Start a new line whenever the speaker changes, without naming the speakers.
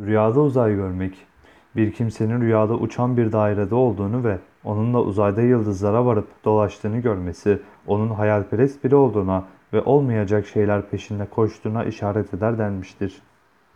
Rüyada uzay görmek, bir kimsenin rüyada uçan bir dairede olduğunu ve onunla uzayda yıldızlara varıp dolaştığını görmesi, onun hayalperest biri olduğuna ve olmayacak şeyler peşinde koştuğuna işaret eder denmiştir.